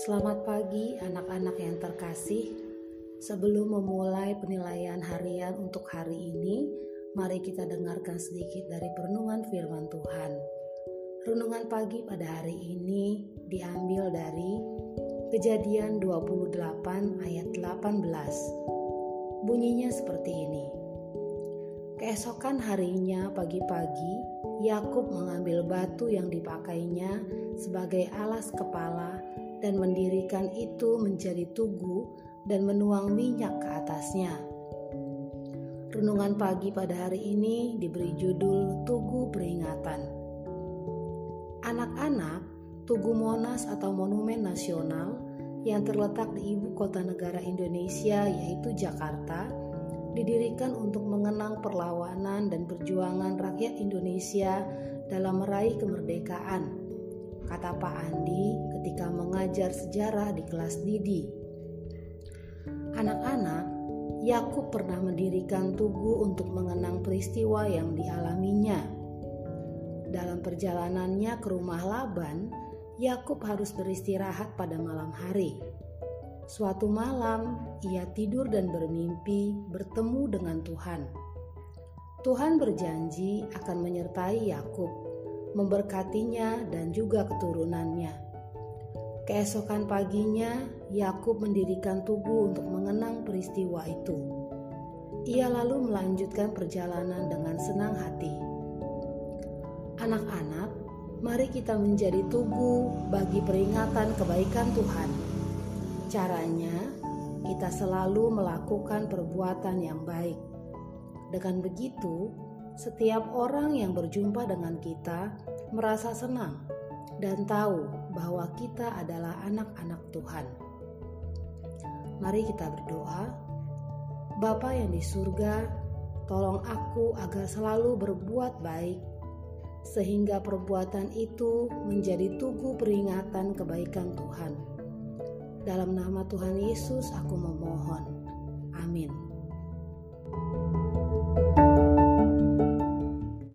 Selamat pagi anak-anak yang terkasih. Sebelum memulai penilaian harian untuk hari ini, mari kita dengarkan sedikit dari perenungan firman Tuhan. Renungan pagi pada hari ini diambil dari Kejadian 28 ayat 18. Bunyinya seperti ini. Keesokan harinya pagi-pagi, Yakub mengambil batu yang dipakainya sebagai alas kepala dan mendirikan itu menjadi tugu dan menuang minyak ke atasnya. Renungan pagi pada hari ini diberi judul Tugu Peringatan. Anak-anak, Tugu Monas atau Monumen Nasional yang terletak di ibu kota negara Indonesia yaitu Jakarta didirikan untuk mengenang perlawanan dan perjuangan rakyat Indonesia dalam meraih kemerdekaan kata Pak Andi ketika mengajar sejarah di kelas Didi. Anak-anak, Yakub pernah mendirikan tugu untuk mengenang peristiwa yang dialaminya. Dalam perjalanannya ke rumah Laban, Yakub harus beristirahat pada malam hari. Suatu malam, ia tidur dan bermimpi bertemu dengan Tuhan. Tuhan berjanji akan menyertai Yakub memberkatinya dan juga keturunannya. Keesokan paginya, Yakub mendirikan tugu untuk mengenang peristiwa itu. Ia lalu melanjutkan perjalanan dengan senang hati. Anak-anak, mari kita menjadi tugu bagi peringatan kebaikan Tuhan. Caranya, kita selalu melakukan perbuatan yang baik. Dengan begitu, setiap orang yang berjumpa dengan kita merasa senang dan tahu bahwa kita adalah anak-anak Tuhan. Mari kita berdoa. Bapa yang di surga, tolong aku agar selalu berbuat baik sehingga perbuatan itu menjadi tugu peringatan kebaikan Tuhan. Dalam nama Tuhan Yesus aku memohon. Amin.